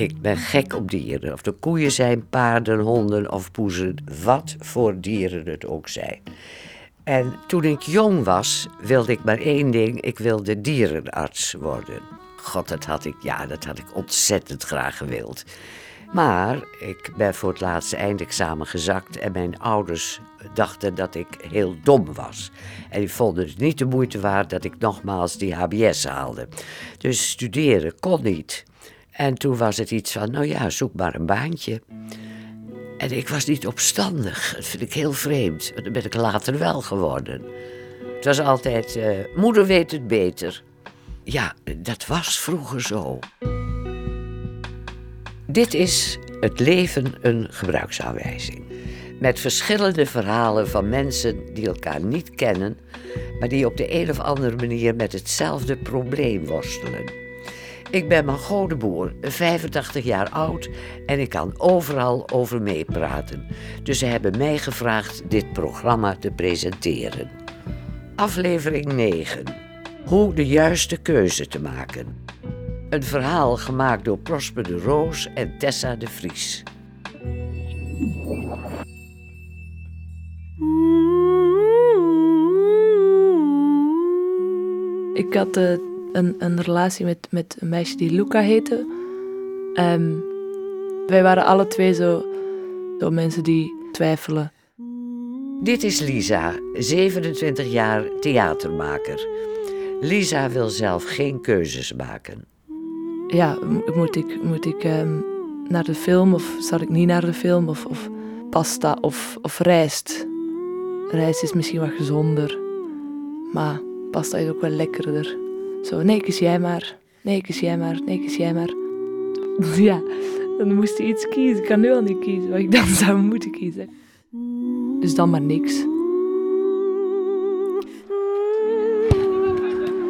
Ik ben gek op dieren. Of de koeien zijn, paarden, honden of poezen. Wat voor dieren het ook zijn. En toen ik jong was, wilde ik maar één ding. Ik wilde dierenarts worden. God, dat had ik, ja, dat had ik ontzettend graag gewild. Maar ik ben voor het laatste eindexamen gezakt en mijn ouders dachten dat ik heel dom was. En die vonden het niet de moeite waard dat ik nogmaals die HBS haalde. Dus studeren kon niet. En toen was het iets van, nou ja, zoek maar een baantje. En ik was niet opstandig. Dat vind ik heel vreemd. Dat ben ik later wel geworden. Het was altijd, uh, moeder weet het beter. Ja, dat was vroeger zo. Dit is Het leven een gebruiksaanwijzing. Met verschillende verhalen van mensen die elkaar niet kennen, maar die op de een of andere manier met hetzelfde probleem worstelen. Ik ben Margot de Boer, 85 jaar oud en ik kan overal over meepraten. Dus ze hebben mij gevraagd dit programma te presenteren. Aflevering 9. Hoe de juiste keuze te maken. Een verhaal gemaakt door Prosper de Roos en Tessa de Vries. Ik had uh, een, een relatie met, met een meisje die Luca heette. Um, wij waren alle twee zo, zo mensen die twijfelen. Dit is Lisa, 27 jaar theatermaker. Lisa wil zelf geen keuzes maken ja, moet ik, moet ik um, naar de film of zal ik niet naar de film? Of, of pasta of, of rijst. Rijst is misschien wat gezonder, maar pasta is ook wel lekkerder. Zo, nee, kies jij maar. Nee, kies jij maar. Nee, kies jij maar. Ja, dan moest je iets kiezen. Ik kan nu al niet kiezen wat ik dan zou moeten kiezen. Dus dan maar niks.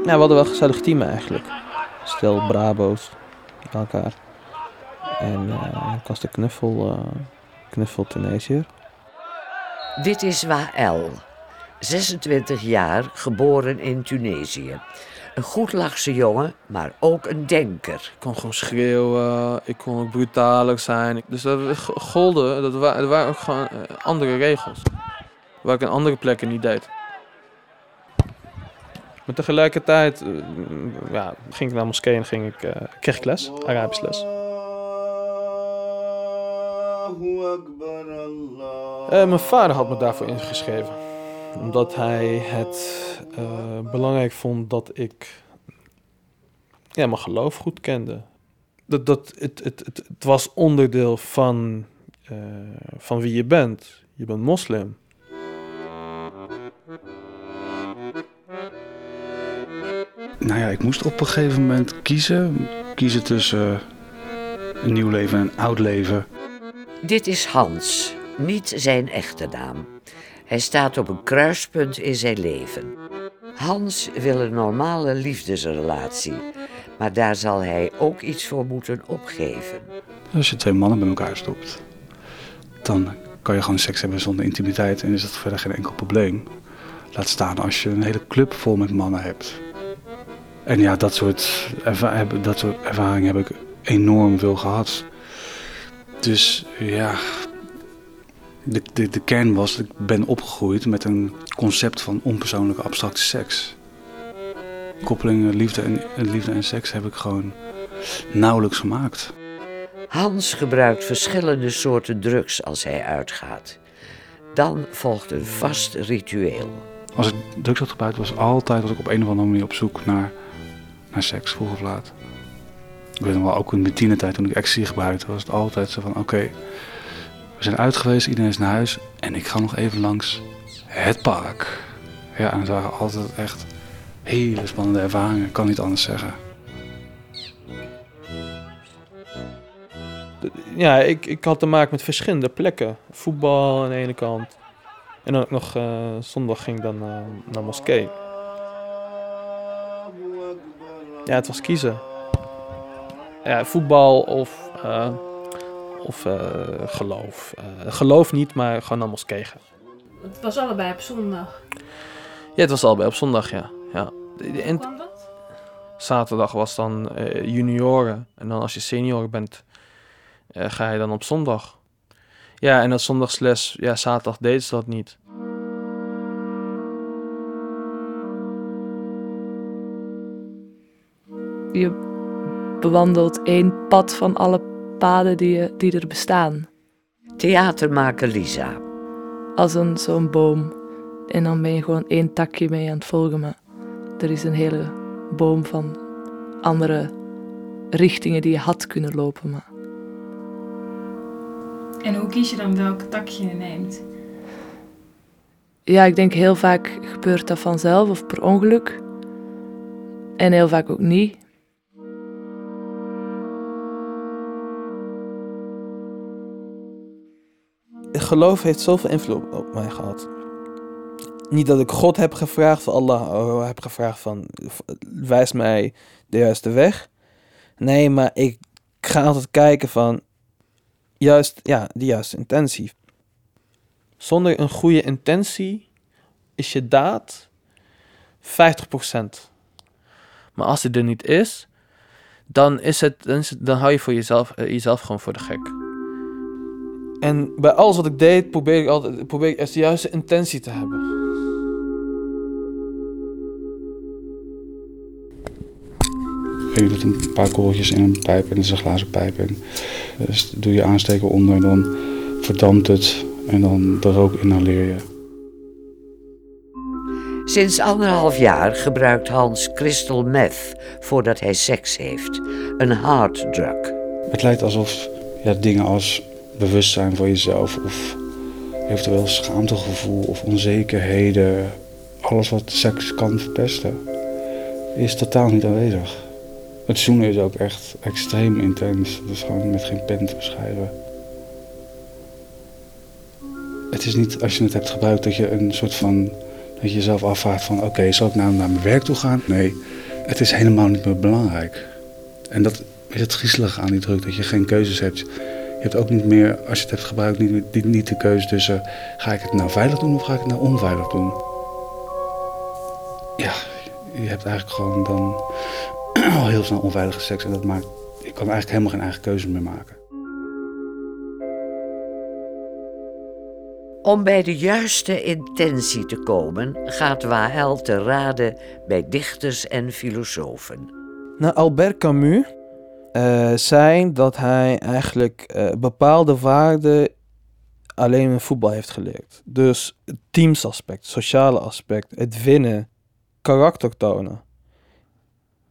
Ja, we hadden wel een gezellig team eigenlijk stel Brabo's bij elkaar. En uh, ik was de knuffel, uh, knuffel Tunesiër. Dit is Wael, 26 jaar, geboren in Tunesië. Een goedlachse jongen, maar ook een denker. Ik kon gewoon schreeuwen, ik kon ook brutaler zijn. Dus dat golden, dat waren, waren ook gewoon eh, andere regels. Waar ik in andere plekken niet deed. Maar tegelijkertijd uh, ja, ging ik naar moskee en ging ik, uh, kreeg ik les, Arabisch les. Uh, mijn vader had me daarvoor ingeschreven. Omdat hij het belangrijk vond dat ik ja, mijn geloof goed kende. Dat, dat, het, het, het, het was onderdeel van, van wie je bent. Je bent moslim. Nou ja, ik moest op een gegeven moment kiezen. Kiezen tussen een nieuw leven en een oud leven. Dit is Hans, niet zijn echte naam. Hij staat op een kruispunt in zijn leven. Hans wil een normale liefdesrelatie, maar daar zal hij ook iets voor moeten opgeven. Als je twee mannen bij elkaar stopt, dan kan je gewoon seks hebben zonder intimiteit en is dat verder geen enkel probleem. Laat staan als je een hele club vol met mannen hebt. En ja, dat soort, dat soort ervaringen heb ik enorm veel gehad. Dus ja, de, de, de kern was, ik ben opgegroeid met een concept van onpersoonlijke abstracte seks. Koppelingen liefde en, liefde en seks heb ik gewoon nauwelijks gemaakt. Hans gebruikt verschillende soorten drugs als hij uitgaat. Dan volgt een vast ritueel. Als ik drugs had gebruikt, was altijd was ik op een of andere manier op zoek naar naar seks, vroeg of laat. Ik weet nog wel, ook in mijn tienertijd toen ik ecstasy gebruikte, was het altijd zo van, oké, we zijn uit geweest, iedereen is naar huis en ik ga nog even langs het park. Ja, en het waren altijd echt hele spannende ervaringen, ik kan niet anders zeggen. Ja, ik, ik had te maken met verschillende plekken. Voetbal aan de ene kant. En dan ook nog uh, zondag ging ik dan uh, naar moskee. Ja, het was kiezen. Ja, voetbal of, uh, of uh, geloof. Uh, geloof niet, maar gewoon naar moskee gaan. Het was allebei op zondag? Ja, het was allebei op zondag, ja. ja. En kwam dat? Zaterdag was dan junioren. En dan als je senior bent, eh, ga je dan op zondag. Ja, en dat zondagsles, ja, zaterdag deden ze dat niet. Je bewandelt één pad van alle paden die, je, die er bestaan. Theatermaker Lisa. Als een zo'n boom. En dan ben je gewoon één takje mee aan het volgen. Maar er is een hele boom van andere richtingen die je had kunnen lopen. Maar En hoe kies je dan welk takje je neemt? ja, ik denk heel vaak gebeurt dat vanzelf of per ongeluk. En heel vaak ook niet. Geloof heeft zoveel invloed op mij gehad. Niet dat ik God heb gevraagd, van Allah oh, heb gevraagd van wijs mij de juiste weg. Nee, maar ik ga altijd kijken van juist, ja, de juiste intentie. Zonder een goede intentie is je daad 50%. Maar als die er niet is, dan, is het, dan, is het, dan hou je voor jezelf, eh, jezelf gewoon voor de gek. En bij alles wat ik deed, probeer ik altijd probeer ik de juiste intentie te hebben. Je doet een paar korreltjes in een pijp en dat is een glazen pijp. En dus doe je aansteker onder en dan verdampt het en dan de rook inhaleer je. Sinds anderhalf jaar gebruikt Hans crystal meth voordat hij seks heeft. Een harddrug. Het lijkt alsof ja, dingen als bewustzijn van jezelf of eventueel schaamtegevoel of onzekerheden, alles wat seks kan verpesten, is totaal niet aanwezig. Het zoenen is ook echt extreem intens. Is gewoon met geen pen te beschrijven. Het is niet als je het hebt gebruikt dat je een soort van. dat je jezelf afvraagt van oké, zal ik nou naar mijn werk toe gaan? Nee, het is helemaal niet meer belangrijk. En dat is het griezelige aan die druk, dat je geen keuzes hebt. Je hebt ook niet meer, als je het hebt gebruikt, niet, niet de keuze tussen ga ik het nou veilig doen of ga ik het nou onveilig doen. Ja, je hebt eigenlijk gewoon dan al heel snel onveilige seks en dat maakt, je kan eigenlijk helemaal geen eigen keuze meer maken. Om bij de juiste intentie te komen, gaat Wahel te raden bij dichters en filosofen. Nou, Albert Camus uh, zei dat hij eigenlijk uh, bepaalde waarden alleen in voetbal heeft geleerd. Dus het teamsaspect, sociale aspect, het winnen, karakter tonen.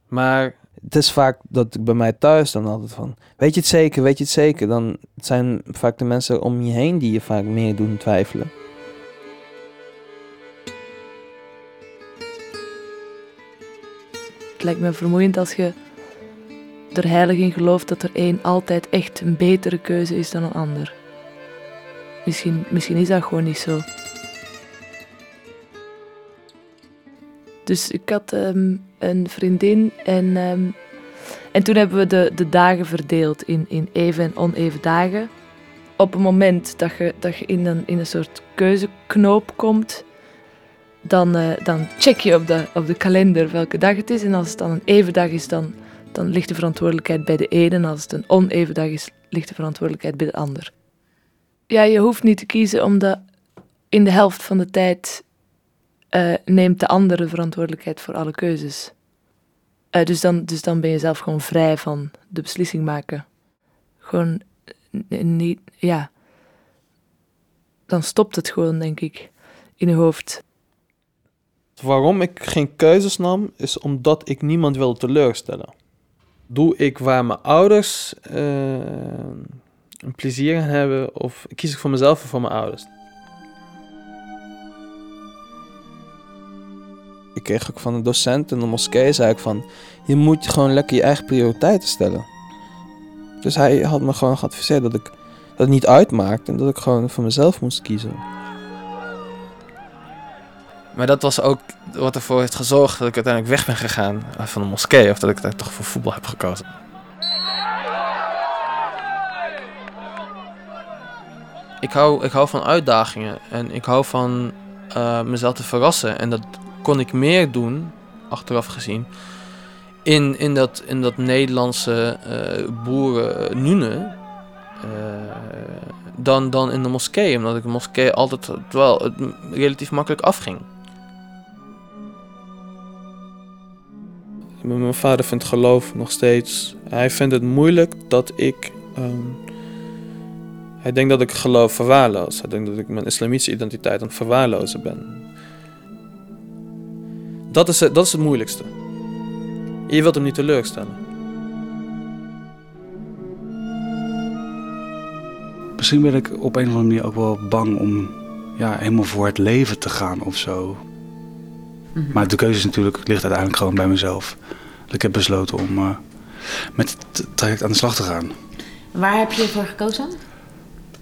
Maar het is vaak dat ik bij mij thuis dan altijd van, weet je het zeker, weet je het zeker? Dan zijn vaak de mensen om je heen die je vaak meer doen twijfelen. Het lijkt me vermoeiend als je er heilig in gelooft dat er één altijd echt een betere keuze is dan een ander. Misschien, misschien is dat gewoon niet zo. Dus ik had ehm, een vriendin en, ehm, en toen hebben we de, de dagen verdeeld in, in even en oneven dagen. Op het moment dat je, dat je in, een, in een soort keuzeknoop komt, dan, uh, dan check je op de, op de kalender welke dag het is. En als het dan een even dag is, dan, dan ligt de verantwoordelijkheid bij de ene. En als het een oneven dag is, ligt de verantwoordelijkheid bij de ander. Ja, je hoeft niet te kiezen omdat in de helft van de tijd uh, neemt de andere verantwoordelijkheid voor alle keuzes. Uh, dus, dan, dus dan ben je zelf gewoon vrij van de beslissing maken. Gewoon niet, ja. Dan stopt het gewoon, denk ik, in je hoofd. Waarom ik geen keuzes nam, is omdat ik niemand wil teleurstellen. Doe ik waar mijn ouders uh, een plezier in hebben, of kies ik voor mezelf of voor mijn ouders? Ik kreeg ook van de docent in de moskee, zei ik van, je moet gewoon lekker je eigen prioriteiten stellen. Dus hij had me gewoon geadviseerd dat ik dat niet uitmaakt en dat ik gewoon voor mezelf moest kiezen. Maar dat was ook wat ervoor heeft gezorgd dat ik uiteindelijk weg ben gegaan van de moskee. Of dat ik daar toch voor voetbal heb gekozen. Ik hou, ik hou van uitdagingen en ik hou van uh, mezelf te verrassen. En dat kon ik meer doen, achteraf gezien, in, in, dat, in dat Nederlandse uh, boeren Nune. eh, dan, dan in de moskee. Omdat ik de moskee altijd wel relatief makkelijk afging. Mijn vader vindt geloof nog steeds. Hij vindt het moeilijk dat ik. ehm, hij denkt dat ik geloof verwaarloos. Hij denkt dat ik mijn islamitische identiteit aan het verwaarlozen ben. Dat is, het, dat is het moeilijkste. Je wilt hem niet teleurstellen. Misschien ben ik op een of andere manier ook wel bang om ja, helemaal voor het leven te gaan of zo. Mhm. Maar de keuze is natuurlijk, ligt uiteindelijk gewoon bij mezelf. Ik heb besloten om eh, met het traject aan de slag te gaan. Waar heb je voor gekozen?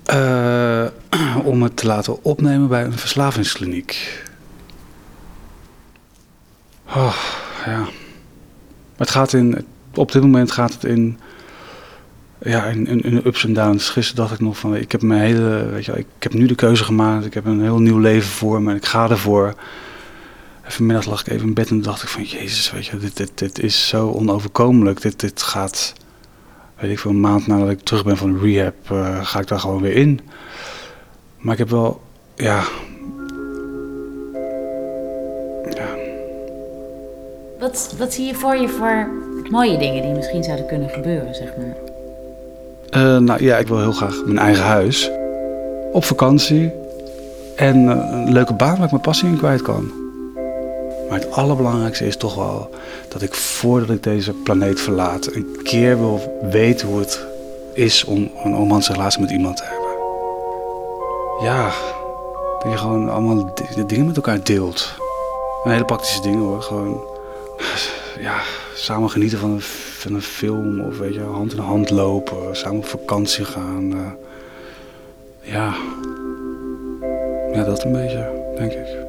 Eh, om het te laten opnemen bij een verslavingskliniek. Oh, ja. Het gaat in, op dit moment gaat het in, ja, in, in, in ups en downs. Gisteren dacht ik nog van, ik heb mijn hele, weet je, ik heb nu de keuze gemaakt. Ik heb een heel nieuw leven voor me en ik ga ervoor. En vanmiddag lag ik even in bed en dacht ik van, jezus, weet je, dit, dit, dit is zo onoverkomelijk. Dit, dit gaat, weet ik veel, een maand nadat ik terug ben van rehab, eh, ga ik daar gewoon weer in. Maar ik heb wel, ja, ja, Wat, wat zie je voor je voor mooie dingen die misschien zouden kunnen gebeuren, zeg maar? Eh, nou ja, ik wil heel graag mijn eigen huis. Op vakantie. En eh, een leuke baan waar ik mijn passie in kwijt kan. Maar het allerbelangrijkste is toch wel dat ik voordat ik deze planeet verlaat... een keer wil weten hoe het is om een romantische relatie met iemand te hebben. Ja, dat je gewoon allemaal de dingen met elkaar deelt. En hele praktische dingen hoor. Gewoon, ja, samen genieten van een, van een film of weet je, hand in hand lopen, samen op vakantie gaan. eh. ja. ja, dat een beetje, denk ik.